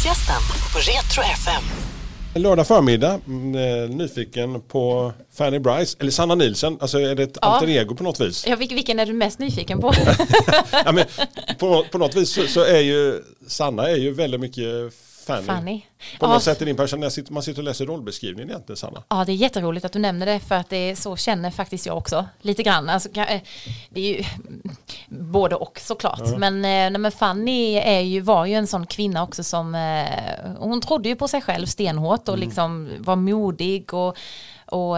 Fredagsgästen på Retro FM. Lördag förmiddag, mm, eh, nyfiken på Fanny Bryce, eller Sanna Nilsen, alltså är det ett Ja. alter ego på något vis? Ja, vilken, vilken är du mest nyfiken på? ja, men på, på något vis så, så är ju Sanna är ju väldigt mycket Fanny. Fanny. På Ja. något sätt i din person, när sitter- man sitter och läser rollbeskrivningen egentligen Sanna. Ja, det är jätteroligt att du nämner det för att det är så känner faktiskt jag också lite grann. Alltså, eh, det är ju mm, både och såklart. Men, eh, nej, men Fanny är ju, var ju en sån kvinna också som eh, hon trodde ju på sig själv stenhårt och liksom var modig och och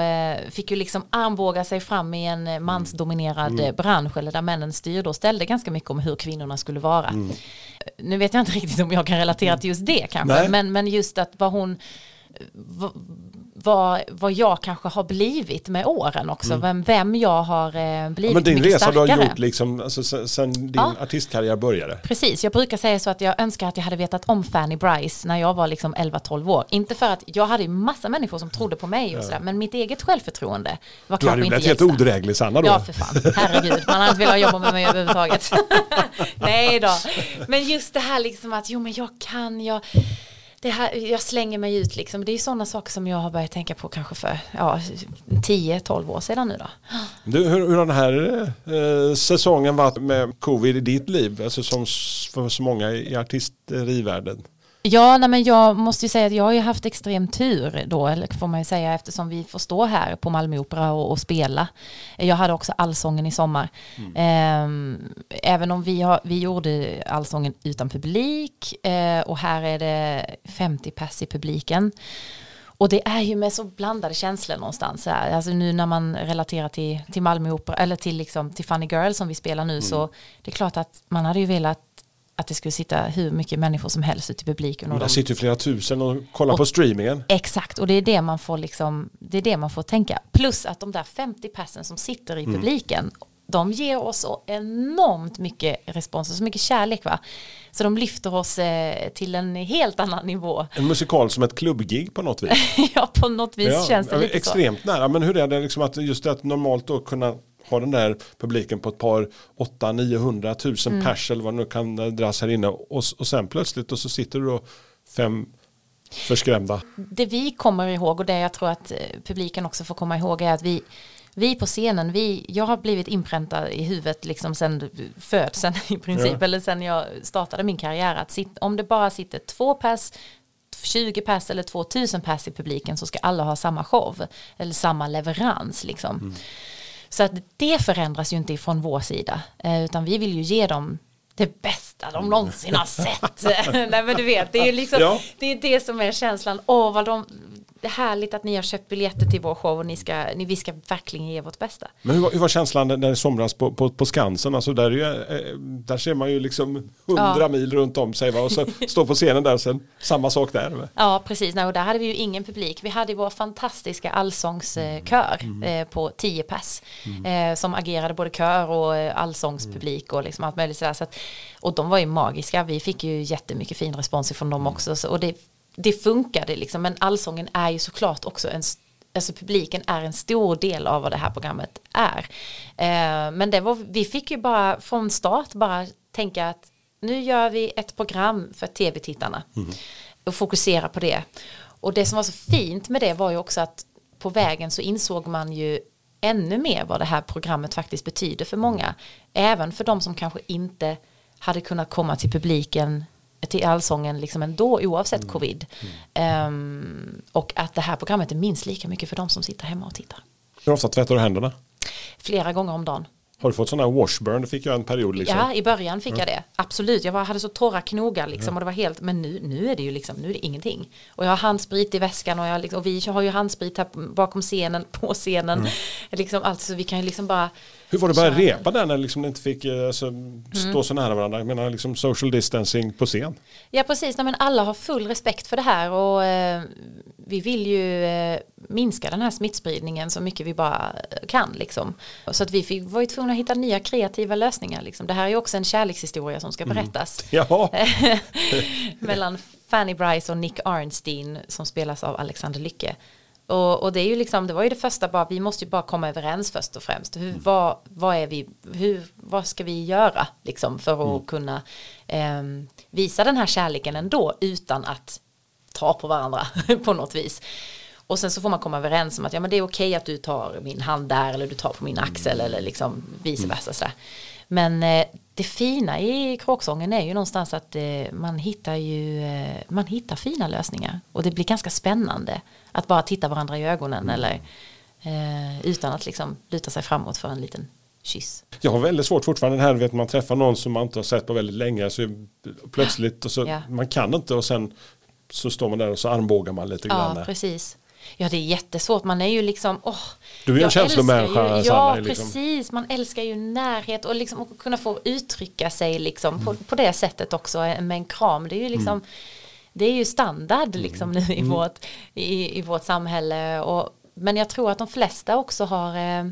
fick ju liksom armbåga sig fram i en mansdominerad eh, bransch eller där männen styrde och ställde ganska mycket om hur kvinnorna skulle vara. Nu vet jag inte riktigt om jag kan relatera till just det kanske, Nej. men, men just att vad hon v- vad, vad jag kanske har blivit med åren också, vem, vem jag har eh, Ja, blivit men din resa du starkare. har gjort liksom, alltså, sen, sen din Ja. artistkarriär började. Precis, jag brukar säga så att jag önskar att jag hade vetat om Fanny Bryce när jag var liksom 11-12 år. Inte för att jag hade ju massa människor som trodde på mig och sådär, men mitt eget självförtroende var Du hade kanske ju inte blivit helt odräglig Sanna då. Ja, för fan. Herregud, man hade inte velat jobba med mig överhuvudtaget. Nej då. Men just det här liksom att, jo men jag kan, jag, det här, jag slänger mig ut liksom. Det är sådana saker som jag har börjat tänka på kanske för ja, 10-12 år sedan nu då. Du, hur, hur har den här eh, säsongen varit med covid i ditt liv? Alltså som för så många i artisterivärlden. Eh, Ja, nej, men jag måste ju säga att jag har ju haft extrem tur då, eller får man ju säga, eftersom vi får stå här på Malmö Opera och, och spela. Jag hade också allsången i sommar. Ehm, även om vi, har, vi gjorde allsången utan publik eh, och här är det 50 pers i publiken. Och det är ju med så blandade känslor någonstans. Här. Alltså nu när man relaterar till, till Malmö Opera, eller till, liksom, till Funny Girl som vi spelar nu, så det är klart att man hade ju velat att det skulle sitta hur mycket människor som helst ute i publiken. Och Och där de, sitter flera tusen och kollar på streamingen. exakt, och det är det man får liksom, det är det man får tänka. Plus att de där 50 persen som sitter i publiken, de ger oss så enormt mycket respons och så mycket kärlek va. Så de lyfter oss eh, till en helt annan nivå. En musikal som ett klubbgig på något vis. ja, på något vis känns det lite så. extremt nära. Men hur är det liksom att just det att normalt då kunna ha den där publiken på ett par 8 900 tusen Mm. pers eller vad det nu kan dras här inne och, och sen plötsligt och så sitter du då fem förskrämda. det vi kommer ihåg och det jag tror att eh, publiken också får komma ihåg är att vi vi på scenen, vi, jag har blivit inpräntad i huvudet liksom sen födseln i princip, Ja. eller sen jag startade min karriär, att sitt, om det bara sitter två pers, 20 pers eller 2000 pers i publiken så ska alla ha samma show, eller samma leverans liksom. Så att det förändras ju inte ifrån vår sida, eh, utan vi vill ju ge dem det bästa de någonsin har sett. Nej men du vet, det är liksom, Ja. det är det som är känslan. Åh, vad de, det är härligt att ni har köpt biljetter till vår show och ni ska, ni, vi ska verkligen ge vårt bästa. Men hur, var- hur var känslan när det somras på, på, på Skansen? Alltså där, är ju, eh, där ser man ju liksom hundra Ja. mil runt om sig va? och så står på scenen där sen samma sak där. Va? Ja, precis. Nej, och där hade vi ju ingen publik. Vi hade ju vår fantastiska allsångskör eh, på 10 pers. Eh, som agerade både kör och eh, allsångspublik och liksom allt möjligt sådär. Så att, och de var ju magiska. Vi fick ju jättemycket fin respons ifrån dem också. Så, och det, det funkade liksom. Men allsången är ju såklart också en Alltså publiken är en stor del av vad det här programmet är. Eh, men det var, vi fick ju bara från start bara tänka att nu gör vi ett program för tv-tittarna och fokusera på det. Och det som var så fint med det var ju också att på vägen så insåg man ju ännu mer vad det här programmet faktiskt betyder för många. Även för de som kanske inte hade kunnat komma till publiken till allsången liksom ändå oavsett covid. Ehm, och att det här programmet är minst lika mycket för de som sitter hemma och tittar. Hur ofta tvättar du händerna? Flera gånger om dagen. Har du fått sådana här washburn? Det fick jag en period liksom. Ja, i början fick jag det. Absolut, jag var, hade så torra knogar liksom och det var helt, men nu, nu är det ju liksom, nu är det ingenting. Och jag har handsprit i väskan och, jag, liksom, och vi har ju handsprit här bakom scenen, på scenen. Liksom allt, så vi kan ju liksom bara Hur var det att börja repa där när liksom ni inte fick eh, alltså, stå så nära varandra? Jag menar liksom social distancing på scen. Ja precis, Nej, men alla har full respekt för det här och eh, vi vill ju eh, minska den här smittspridningen så mycket vi bara kan liksom. Så att vi fick, var ju tvungna att hitta nya kreativa lösningar liksom. Det här är också en kärlekshistoria som ska berättas. Jaha, mellan Fanny Bryce och Nick Arnstein som spelas av Alexander Lycke. Och, och det är ju liksom, det var ju det första bara, vi måste ju bara komma överens först och främst. Hur, vad, vad är vi, hur, vad ska vi göra liksom för att kunna eh, visa den här kärleken ändå utan att ta på varandra på något vis. Och sen så får man komma överens om att ja, men det är okej att du tar min hand där eller du tar på min axel eller liksom vice versa. Sådär. Men eh, det fina i kråksången är ju någonstans att eh, man hittar ju eh, man hittar fina lösningar och det blir ganska spännande att bara titta varandra i ögonen eller eh, utan att liksom luta sig framåt för en liten kyss. Jag har väldigt svårt fortfarande här, vet man träffar någon som man inte har sett på väldigt länge så plötsligt och så Ja. man kan inte och sen så står man där och så armbågar man lite grann. Ja, precis. Ja, det är jättesvårt. Man är ju liksom, åh. Du är en känslomänniska, ju- Ja, liksom. precis. Man älskar ju närhet och liksom att kunna få uttrycka sig liksom på, på det sättet också med en kram. Det är ju liksom, det är ju standard liksom nu i, vårt, i, i vårt samhälle. Och, men jag tror att de flesta också har eh,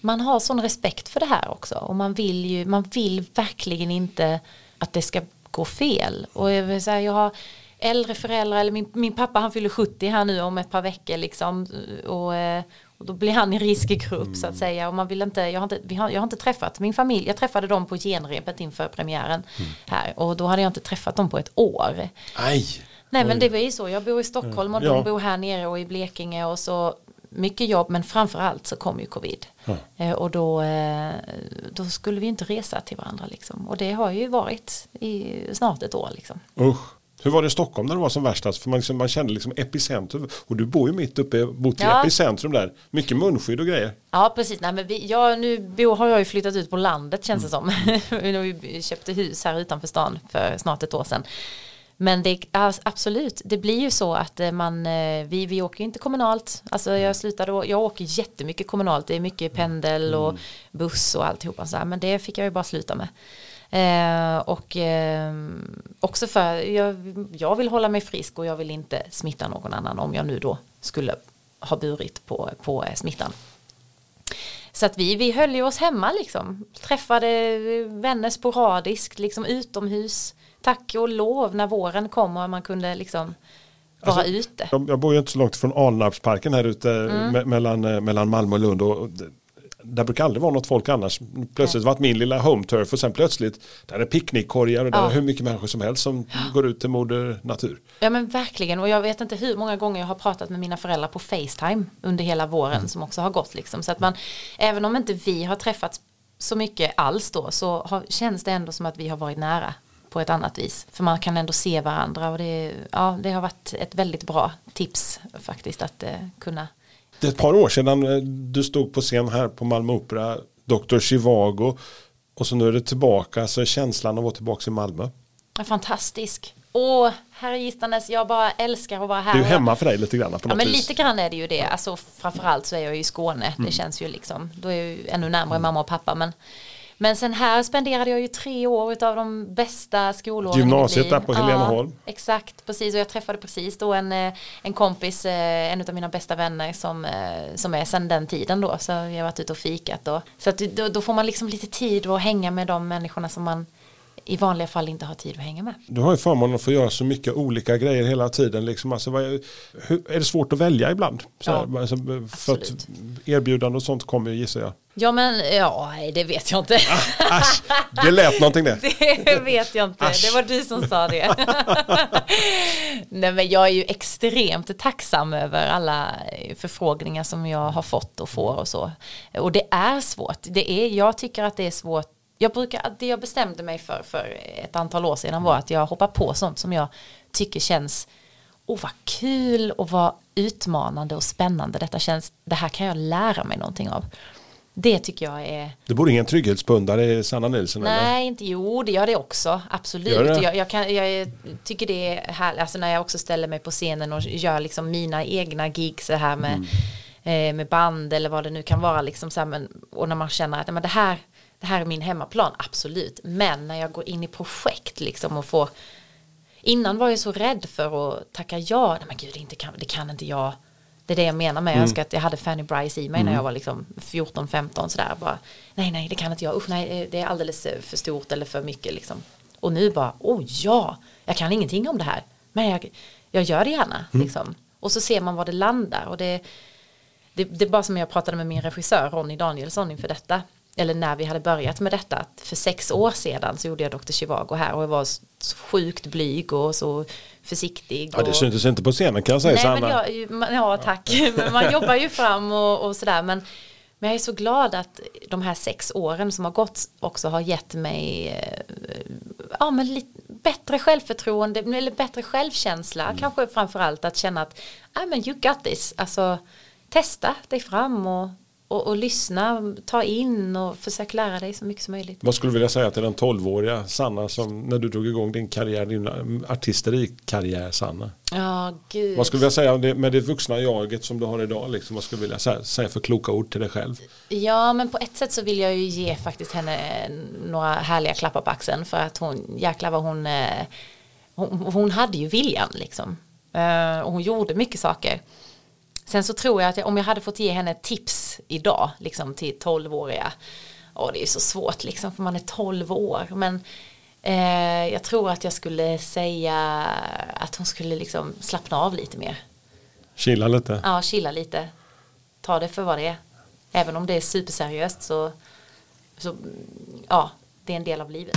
man har sån respekt för det här också och man vill ju man vill verkligen inte att det ska gå fel och jag, vill säga, jag har äldre föräldrar eller min, min pappa han fyller 70 här nu om ett par veckor liksom och, eh, och då blir han i riskgrupp så att säga och man vill inte jag har inte, vi har, jag har inte träffat min familj jag träffade dem på genrepet inför premiären här och då hade jag inte träffat dem på ett år Aj! Nej men det var ju så, jag bor i Stockholm och Ja. de bor här nere och i Blekinge och så mycket jobb men framförallt så kom ju covid. Eh, och då, eh, då skulle vi inte resa till varandra liksom. Och det har ju varit i snart ett år liksom. Usch. Hur var det i Stockholm när det var som värst? Alltså, För man, liksom, man kände liksom epicentrum. Och du bor ju mitt uppe, bott i Ja. epicentrum där. Mycket munskydd och grejer. Ja precis, Nej, men vi, jag, nu har jag ju flyttat ut på landet känns det som. vi köpte hus här utanför stan för snart ett år sedan. Men det, absolut, det blir ju så att eh, man, eh, vi, vi åker inte kommunalt. Alltså jag slutade, å- jag åker jättemycket kommunalt, det är mycket pendel och buss och alltihopa så här, men det fick jag ju bara sluta med. Eh, och eh, också för, jag, jag vill hålla mig frisk och jag vill inte smitta någon annan om jag nu då skulle ha burit på, på eh, smittan. Så att vi, vi höll ju oss hemma liksom. Träffade vänner sporadiskt, liksom utomhus. Tack och lov när våren kom och man kunde liksom vara Alltså, ute. Jag, jag bor ju inte så långt från Alnarpsparken här ute Mm. me- mellan, eh, mellan Malmö och Lund. Och, där brukar aldrig vara något folk annars. Plötsligt varit min lilla home turf och sen plötsligt där är picknickkorgar och där Ja. är hur mycket människor som helst som går ut till moder natur. Ja men verkligen och jag vet inte hur många gånger jag har pratat med mina föräldrar på Facetime under hela våren som också har gått liksom. Så att man, även om inte vi har träffats så mycket alls då så har, känns det ändå som att vi har varit nära på ett annat vis. För man kan ändå se varandra och det, ja, det har varit ett väldigt bra tips faktiskt att eh, kunna Det är ett par år sedan eh, du stod på scen här på Malmö Opera, Dr. Chivago. Och så nu är det tillbaka, så är känslan att vara tillbaka i Malmö. Ja, fantastisk. Åh, herre gistanes, jag bara älskar att vara här. Det är ju hemma för dig lite grann på Ja något men vis. lite grann är det ju det. Alltså framförallt så är jag i Skåne. Mm. Det känns ju liksom, då är jag ju ännu närmare mamma och pappa. Men, men sen här spenderade jag ju tre år av de bästa skolåren Gymnasiet där på Heleneholm. Ja, exakt, precis. Och jag träffade precis då en, eh, en kompis, eh, en av mina bästa vänner som, eh, som är sedan den tiden då. Så vi har varit ute och fikat. Och, så att då, då får man liksom lite tid att hänga med de människorna som man i vanliga fall inte har tid att hänga med. Du har ju förmånen att få göra så mycket olika grejer hela tiden. Liksom. Alltså, är, hur, är det svårt att välja ibland? Så Ja, här, alltså, för att absolut. erbjudande och sånt kommer ju gissar jag. Ja men ja, det vet jag inte. Asch, det lät någonting det. Det vet jag inte, Asch. det var du som sa det. Nej men jag är ju extremt tacksam över alla förfrågningar som jag har fått och får och så. Och det är svårt, det är, jag tycker att det är svårt. Jag brukar, det jag bestämde mig för för ett antal år sedan var att jag hoppar på sånt som jag tycker känns oh vad kul och vad utmanande och spännande detta känns. Det här kan jag lära mig någonting av. Det tycker jag är Det borde ingen trygghetspundare i Sanna Nilsson eller? Nej, inte jo, det gör det också. Absolut. Gör det? Jag, jag, kan, jag tycker det är härligt, alltså när jag också ställer mig på scenen och gör liksom mina egna gigs så här med, Mm. eh, med band eller vad det nu kan vara liksom så här, men, och när man känner att men det, här, det här är min hemmaplan, absolut. Men när jag går in i projekt liksom och får Innan var jag så rädd för att tacka ja. Nej men gud, det, inte kan, det kan inte jag. Det är det jag menar med. Jag önskar att jag hade Fanny Bryce i mig när jag var liksom 14-15 sådär. Bara, nej, nej, det kan inte jag. Usch, nej, det är alldeles eh, för stort eller för mycket liksom. Och nu bara, oh ja, jag kan ingenting om det här. Men jag, jag gör det gärna liksom. Och så ser man var det landar. Och det, det, det är bara som jag pratade med min regissör Ronny Danielsson inför detta. Eller när vi hade börjat med detta. Att för sex år sedan så gjorde jag Dr. Chivago här och jag var så sjukt blyg och så försiktig. Ja, det och, syntes inte på scenen kan jag säga Nej, Sanna. men jag, ja, tack. Men man jobbar ju fram och, och sådär. Men, men jag är så glad att de här sex åren som har gått också har gett mig eh, ja, men lite bättre självförtroende eller bättre självkänsla. Mm. Kanske framförallt att känna att ah, men you got this. Alltså, testa dig fram och, och, och lyssna, ta in och försök lära dig så mycket som möjligt. Vad skulle du vilja säga till den 12-åriga Sanna som när du drog igång din karriär, din artisteri-karriär Sanna? Ja, gud. Vad skulle du vilja säga det, med det vuxna jaget som du har idag? Liksom, vad skulle du vilja säga, säga för kloka ord till dig själv? Ja, men på ett sätt så vill jag ju ge faktiskt henne några härliga klappar på axeln för att hon, jäklar vad hon, eh, hon, hon hade ju viljan liksom. Eh, Och hon gjorde mycket saker. Sen så tror jag att jag, om jag hade fått ge henne tips idag, liksom till 12-åriga, och det är så svårt liksom för man är 12 år, men eh, jag tror att jag skulle säga att hon skulle liksom slappna av lite mer. Chilla lite. Ja, chilla lite. Ta det för vad det är. Även om det är superseriöst så, så ja, det är en del av livet.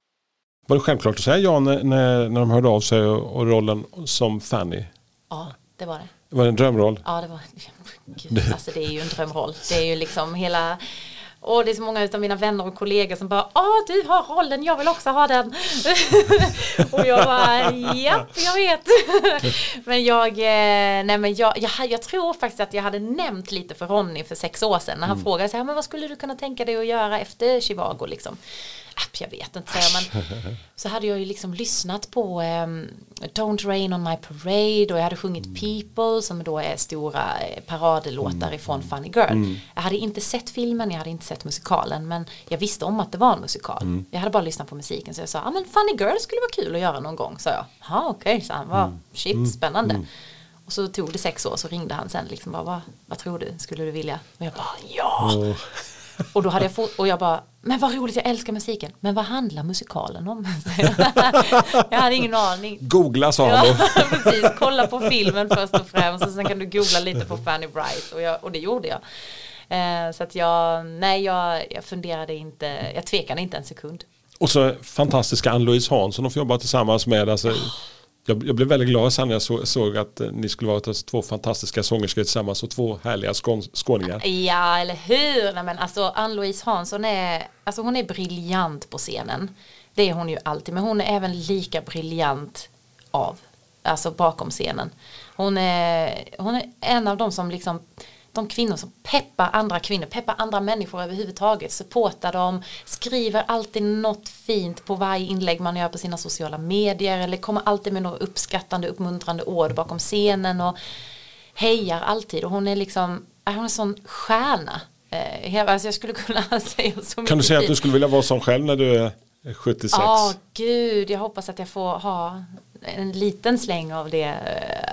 Var det självklart att säga ja när, när, när de hörde av sig och, och rollen som Fanny? Ja, det var det. Var det en drömroll? Ja, det var, gud, alltså det är ju en drömroll. Det är ju liksom hela, och det är så många av mina vänner och kollegor som bara, ja du har rollen, jag vill också ha den. och jag bara, japp, jag vet. men jag, eh, nej men jag, jag, jag tror faktiskt att jag hade nämnt lite för Ronny för sex år sedan när han frågade så här, men vad skulle du kunna tänka dig att göra efter Chivago liksom? Jag vet inte, säger men så hade jag ju liksom lyssnat på ehm, Don't Rain On My Parade och jag hade sjungit People som då är stora eh, paradelåtar ifrån Funny Girl. Jag hade inte sett filmen, jag hade inte sett musikalen men jag visste om att det var en musikal. Jag hade bara lyssnat på musiken så jag sa, ja ah, men Funny Girl skulle vara kul att göra någon gång, sa jag. Ja okej, okay, så han var, shit, spännande. Och så tog det sex år så ringde han sen liksom bara, vad, vad tror du, skulle du vilja? Och jag bara, ja! Och då hade jag fått, och jag bara, men vad roligt, jag älskar musiken. Men vad handlar musikalen om? jag hade ingen aning. Googla sa han Ja, då. precis. Kolla på filmen först och främst och sen kan du googla lite på Fanny Bright och, jag, och det gjorde jag. Eh, så att jag, nej jag, jag funderade inte, jag tvekade inte en sekund. Och så fantastiska Ann-Louise Hansson att få jobba tillsammans med. Alltså, jag, jag blev väldigt glad sen när jag så, såg att eh, ni skulle vara två fantastiska sångerskor tillsammans och två härliga skån, skåningar. Ja, eller hur? Nej, men alltså Ann-Louise Hansson är, alltså hon är briljant på scenen. Det är hon ju alltid, men hon är även lika briljant av, alltså bakom scenen. Hon är, hon är en av de som liksom de kvinnor som peppar andra kvinnor, peppar andra människor överhuvudtaget, supportar dem, skriver alltid något fint på varje inlägg man gör på sina sociala medier eller kommer alltid med några uppskattande, uppmuntrande ord bakom scenen och hejar alltid och hon är liksom, är hon en sån stjärna. Eh, alltså jag skulle kunna säga så mycket Kan du säga att du skulle vilja vara sån själv när du är 76? Ja, gud, jag hoppas att jag får ha en liten släng av det eh,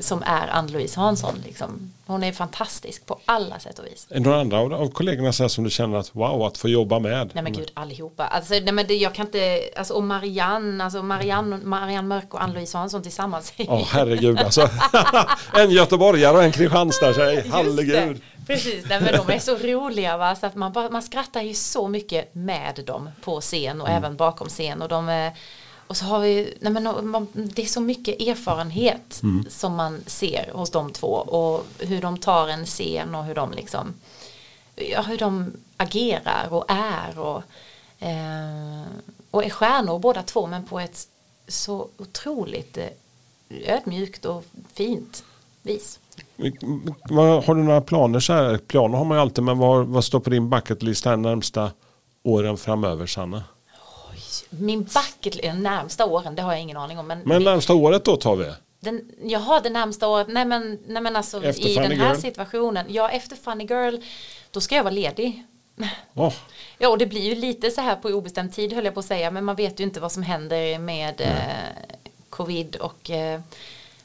som är Ann-Louise Hansson. Liksom. Hon är fantastisk på alla sätt och vis. Är det några andra av, kollegorna så som du känner att wow, att få jobba med? Nej men gud allihopa. Alltså, nej, men det, jag kan inte, alltså, och Marianne, alltså Marianne, Marianne Mörk och Ann-Louise Hansson tillsammans. Ja, herregud alltså. en göteborgare och en Kristianstad-tjej. Herregud. Precis, nej, men de är så roliga va? så att man, bara, man skrattar ju så mycket med dem på scen och även bakom scen och de är och så har vi, nej men det är så mycket erfarenhet som man ser hos de två och hur de tar en scen och hur de liksom, ja hur de agerar och är och, eh, och är stjärnor båda två men på ett så otroligt eh, ödmjukt och fint vis. Har du några planer så här? Planer har man ju alltid men vad, vad står på din bucket list här närmsta åren framöver Sanna? Min bucket de närmsta åren, det har jag ingen aning om. Men, Men närmsta året då tar vi. den, jaha, det närmsta året, nej men, nej men alltså Efter i Funny den här Girl? situationen, ja efter Funny Girl, då ska jag vara ledig. Åh, Ja, och det blir ju lite så här på obestämd tid höll jag på att säga, men man vet ju inte vad som händer med eh, covid och eh,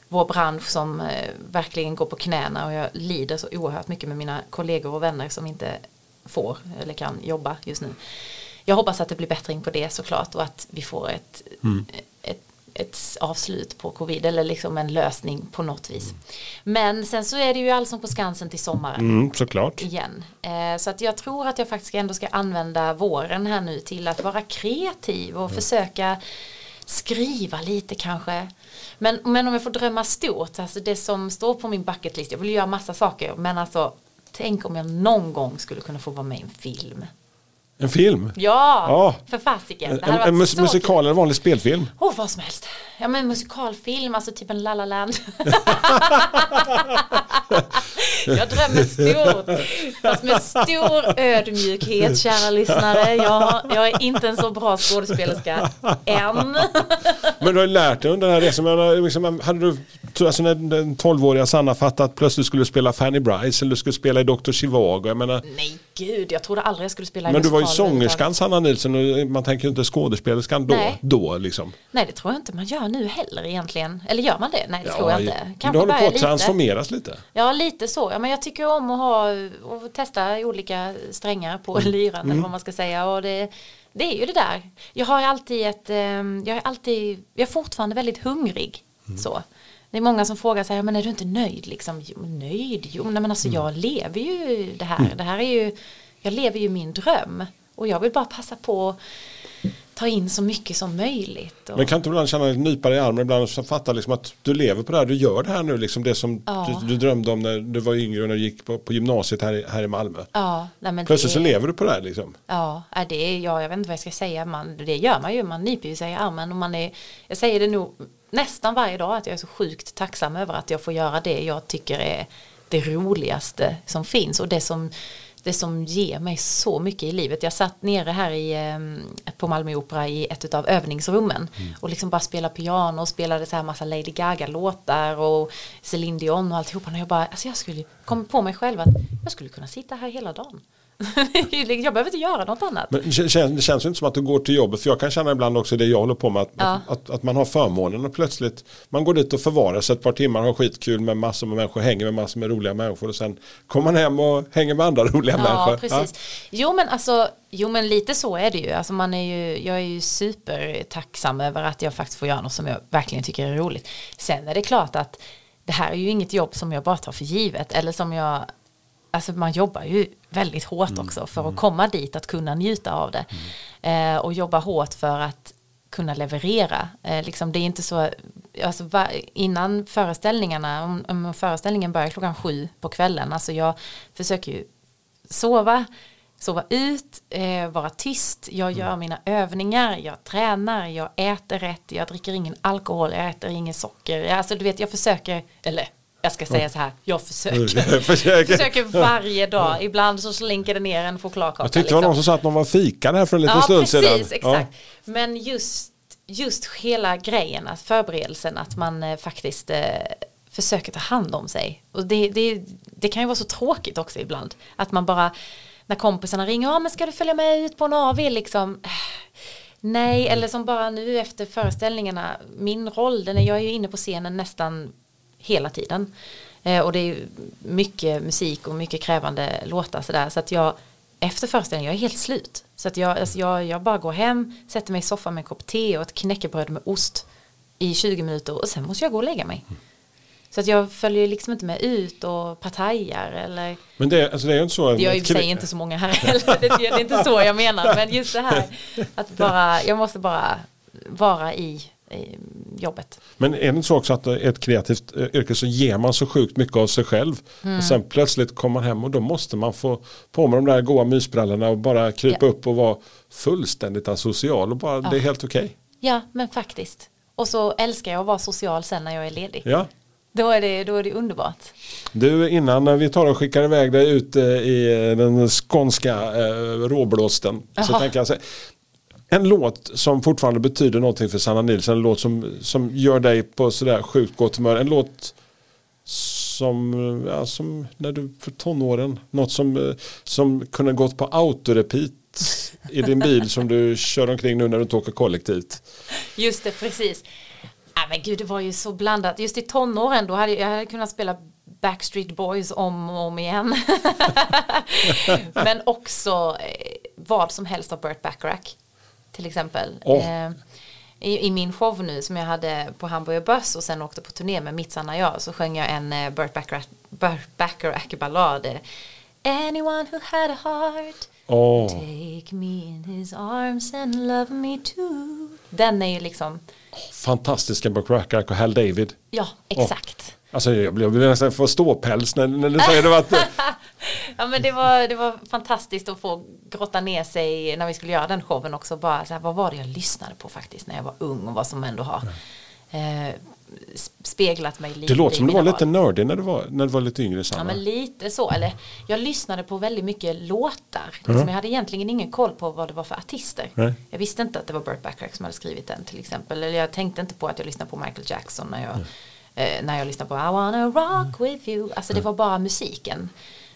vår bransch som eh, verkligen går på knäna och jag lider så oerhört mycket med mina kollegor och vänner som inte får eller kan jobba just nu. Jag hoppas att det blir bättring på det såklart och att vi får ett, ett, ett avslut på covid eller liksom en lösning på något vis. Men sen så är det ju Allsång på Skansen till sommaren mm, såklart. igen. Eh, så att jag tror att jag faktiskt ändå ska använda våren här nu till att vara kreativ och försöka skriva lite kanske. Men, men om jag får drömma stort, alltså det som står på min bucketlist, jag vill göra massa saker, men alltså tänk om jag någon gång skulle kunna få vara med i en film. En film? Ja, Ja. för fasiken. En, en, mus musikal eller en vanlig spelfilm? Oh, vad som helst. Ja, men musikalfilm, alltså typ en La La Land. jag drömmer stort. Fast med stor ödmjukhet, kära lyssnare. Jag, jag är inte en så bra skådespelerska än. Men du har ju lärt dig under den här resan. Men, liksom, hade du, alltså när den 12-åriga Sanna fattat att plötsligt skulle du spela Fanny Bryce eller du skulle spela i Dr. Chivago. Jag menar, Nej, gud, jag trodde aldrig jag skulle spela i men du var ju sångerskan Sanna Nilsson och man tänker ju inte skådespelerskan då. Nej. då liksom. Nej, det tror jag inte man gör nu heller egentligen. Eller gör man det? Nej, det tror jag inte. du Kanske håller på att lite. transformeras lite. Ja, lite så. Ja, men jag tycker om att ha och testa olika strängar på Mm. lyran eller vad man ska säga. Och det, det är ju det där. Jag har alltid ett, ehm, jag är alltid, jag är fortfarande väldigt hungrig. Mm. Så. Det är många som frågar sig, men är du inte nöjd liksom? Jo, nöjd? Jo, nej, men alltså Mm. jag lever ju det här. Det här är ju, jag lever ju min dröm. Och jag vill bara passa på ta in så mycket som möjligt. Och, Men kan inte du ibland känna dig nypare i armen ibland och fatta liksom att du lever på det här, du gör det här nu, liksom det som Ja. du, du drömde om när du var yngre och när du gick på, på gymnasiet här, i- här i Malmö. ja, nej, Plötsligt det- så lever du på det här liksom. Ja, det är, ja, jag vet inte vad jag ska säga. Man, det gör man ju. Man nyper ju sig i armen. Och man är, jag säger det nog nästan varje dag att jag är så sjukt tacksam över att jag får göra det jag tycker är det roligaste som finns. Och det som, det som ger mig så mycket i livet. Jag satt nere här i, eh, på Malmö Opera i ett av övningsrummen. Och liksom bara spelade piano och spelade så här massa Lady Gaga-låtar och Celine Dion och alltihopa. Och jag bara, alltså jag skulle kom på mig själv att jag skulle kunna sitta här hela dagen. jag behöver inte göra något annat. Men det känns, det känns inte som att du går till jobbet för jag kan känna ibland också det jag håller på med att, Ja. att, att man har förmånen och plötsligt man går dit och förvarar sig ett par timmar har skitkul med massor med människor hänger med massor med roliga människor och sen kommer man hem och hänger med andra roliga Ja, människor. precis. Jo, men alltså, jo, men lite så är det ju. Alltså, man är ju. Jag är ju supertacksam över att jag faktiskt får göra något som jag verkligen tycker är roligt. Sen är det klart att det här är ju inget jobb som jag bara tar för givet eller som jag Alltså man jobbar ju väldigt hårt också för att komma dit att kunna njuta av det. Eh, och jobba hårt för att kunna leverera. Eh, liksom det är inte så, alltså va, innan föreställningarna, om, om föreställningen börjar klockan sju på kvällen, alltså jag försöker ju sova, sova ut, eh, vara tyst, jag gör mina övningar, jag tränar, jag äter rätt, jag dricker ingen alkohol, jag äter ingen socker. Alltså du vet, jag försöker, eller jag ska säga så här, jag försöker. Försöker. försöker varje dag, ibland så slinker det ner en chokladkaka. Jag tyckte det var någon som sa att någon var fika här för en liten Ja, stund precis, sedan. exakt. Men just, just hela grejen, att förberedelsen, att man eh, faktiskt eh, försöker ta hand om sig. Och det, det, det kan ju vara så tråkigt också ibland. Att man bara, när kompisarna ringer, ja men ska du följa med ut på en AV liksom? Äh, Nej, eller som bara nu efter föreställningarna, min roll, den är, jag är ju inne på scenen nästan hela tiden. Eh, och det är mycket musik och mycket krävande låtar sådär. Så att jag efter föreställningen, jag är helt slut. Så att jag, alltså jag, jag bara går hem, sätter mig i soffan med en kopp te och ett knäckebröd med ost i 20 minuter och sen måste jag gå och lägga mig. Så att jag följer liksom inte med ut och partajar eller Men det, alltså det är inte så. det gör ju sig inte så många här heller. Det, det är inte så jag menar. Men just det här att bara, jag måste bara vara i jobbet. Men är det inte så också att ett kreativt eh, yrke så ger man så sjukt mycket av sig själv. Mm. Och sen plötsligt kommer man hem och då måste man få på med de där goa mysbrallorna och bara krypa Ja. upp och vara fullständigt asocial och bara det är helt okej. Ja, men faktiskt. Och så älskar jag att vara social sen när jag är ledig. Ja. Då, är det, då är det underbart. Du innan vi tar och skickar iväg dig ut eh, i eh, den skånska råblåsten så tänker jag säga en låt som fortfarande betyder någonting för Sanna Nilsson. En låt som, som gör dig på sådär sjukt gott humör. En låt som, ja, som när du för tonåren. Något som, eh, som kunde gått på autorepeat i din bil som du kör omkring nu när du inte åker kollektivt. Just det, precis. Nej men gud, det var ju så blandat. Just i tonåren, då hade jag hade kunnat spela Backstreet Boys om och om igen. men också eh, vad som helst av Burt Bacharach. Till exempel. Eh, i, I min show nu som jag hade på Hamburger Börs och sen åkte på turné med Mitt sanna jag så sjöng jag en eh, Burt Bacharach, Burt Bacharach ballad. Anyone who had a heart Åh, Take me in his arms and love me too. Den är ju liksom, fantastiska Buck Rackack och Hal David. ja exakt. Alltså jag blir nästan få ståpäls när, när du säger det. Att, Ja men det var, det var fantastiskt att få grotta ner sig när vi skulle göra den showen också. Bara så här, vad var det jag lyssnade på faktiskt när jag var ung och vad som ändå har eh, speglat mig lite det låter som du var lite nördig när du var, när du var lite yngre Ja Sanna. men lite så, eller jag lyssnade på väldigt mycket låtar. Liksom, jag hade egentligen ingen koll på vad det var för artister. Nej. Jag visste inte att det var Burt Bacharach som hade skrivit den till exempel. Eller jag tänkte inte på att jag lyssnade på Michael Jackson när jag, eh, när jag lyssnade på I wanna rock with you. Alltså det var bara musiken.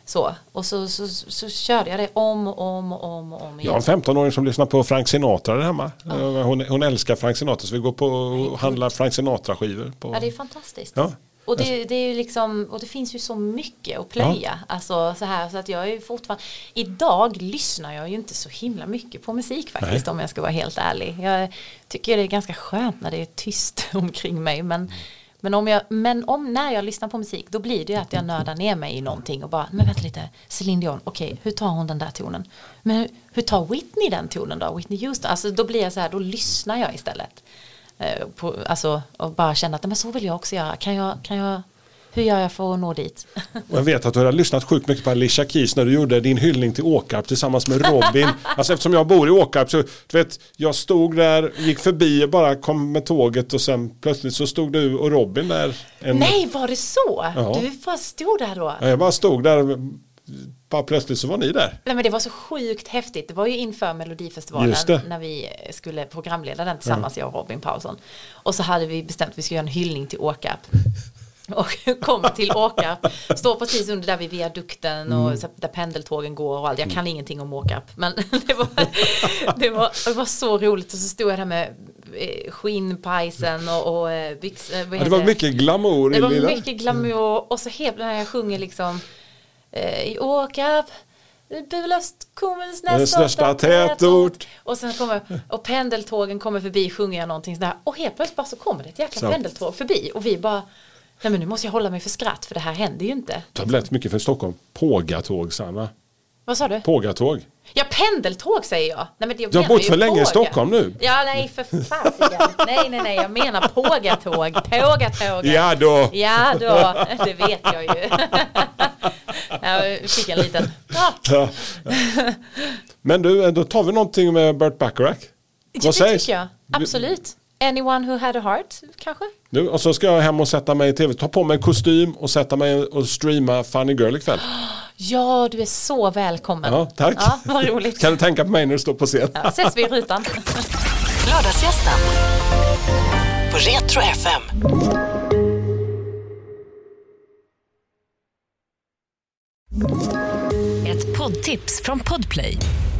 Så, och så, så, så, körde jag det om och om och om och om Jag har igen. en 15-åring som lyssnar på Frank Sinatra där hemma. Eh, Hon, hon älskar Frank Sinatra så vi går på och handlar Frank Sinatra-skivor. På... Ja det är fantastiskt. Ja. Och det, det är ju liksom, och det finns ju så mycket att plöja. Alltså så här, så att jag är ju fortfarande, idag lyssnar jag ju inte så himla mycket på musik faktiskt om jag ska vara helt ärlig. Jag tycker det är ganska skönt när det är tyst omkring mig. Men, men, om jag, men om när jag lyssnar på musik då blir det ju att jag nördar ner mig i någonting och bara, men vänta lite, Celine Dion, okej, hur tar hon den där tonen? Men hur, hur tar Whitney den tonen då? Whitney Houston? Alltså då blir jag så här, då lyssnar jag istället. Eh, på, alltså, och bara känna att men så vill jag också göra. Kan jag, kan jag, hur gör jag för att nå dit? Och jag vet att du har lyssnat sjukt mycket på Alicia Keys när du gjorde din hyllning till Åkarp tillsammans med Robin. alltså eftersom jag bor i Åkarp så du vet, jag stod där, gick förbi och bara kom med tåget och sen plötsligt så stod du och Robin där. En, Nej, var det så? Ja. Du bara stod där då? Ja, Jag bara stod där, bara plötsligt så var ni där. Nej men det var så sjukt häftigt. Det var ju inför Melodifestivalen när vi skulle programleda den tillsammans, jag och Robin Paulsson. Och så hade vi bestämt att vi skulle göra en hyllning till Åkarp. Och kommer till Åkarp, står precis under där vid viadukten och Mm. där pendeltågen går och allt. Jag kan ingenting om Åkarp. Men det var, det, var, det var så roligt. Och så stod jag där med eh, skinnpajsen och, och eh, byx, eh, Ja, det var mycket glamour Det i var lilla. mycket glamour och så helt när jag sjunger liksom i Åkarp Burlöst kommuns Den nästa, största tätort. Och sen kommer, och pendeltågen kommer förbi, sjunger jag någonting sådär. Och helt plötsligt bara så kommer det ett jäkla Så. pendeltåg förbi. Och vi bara, nej men nu måste jag hålla mig för skratt för det här händer ju inte. Har blivit mycket för Stockholm. Pågatåg Sanna. Vad sa du? Pågatåg. Ja, pendeltåg säger jag. Nej, men det, jag Du har bott för länge i påga. Stockholm nu. Ja, nej för fasiken. nej, nej, nej, jag menar pågatåg. Pågatåg. Ja då. Ja då, det vet jag ju. jag fick en liten, ja, Ja. Men du, då tar vi någonting med Burt Bacharach. det Vad sägs? tycker jag. Absolut. Anyone who had a heart, kanske? Nu, och så ska jag hem och sätta mig i tv. Ta på mig en kostym och sätta mig och streama Funny Girl ikväll. Ja, du är så välkommen. Ja, tack. Ja, vad roligt. Kan du tänka på mig när du står på scen? Ja, ses vi i rutan. Lördagsgästen på Retro FM. Ett poddtips från Podplay.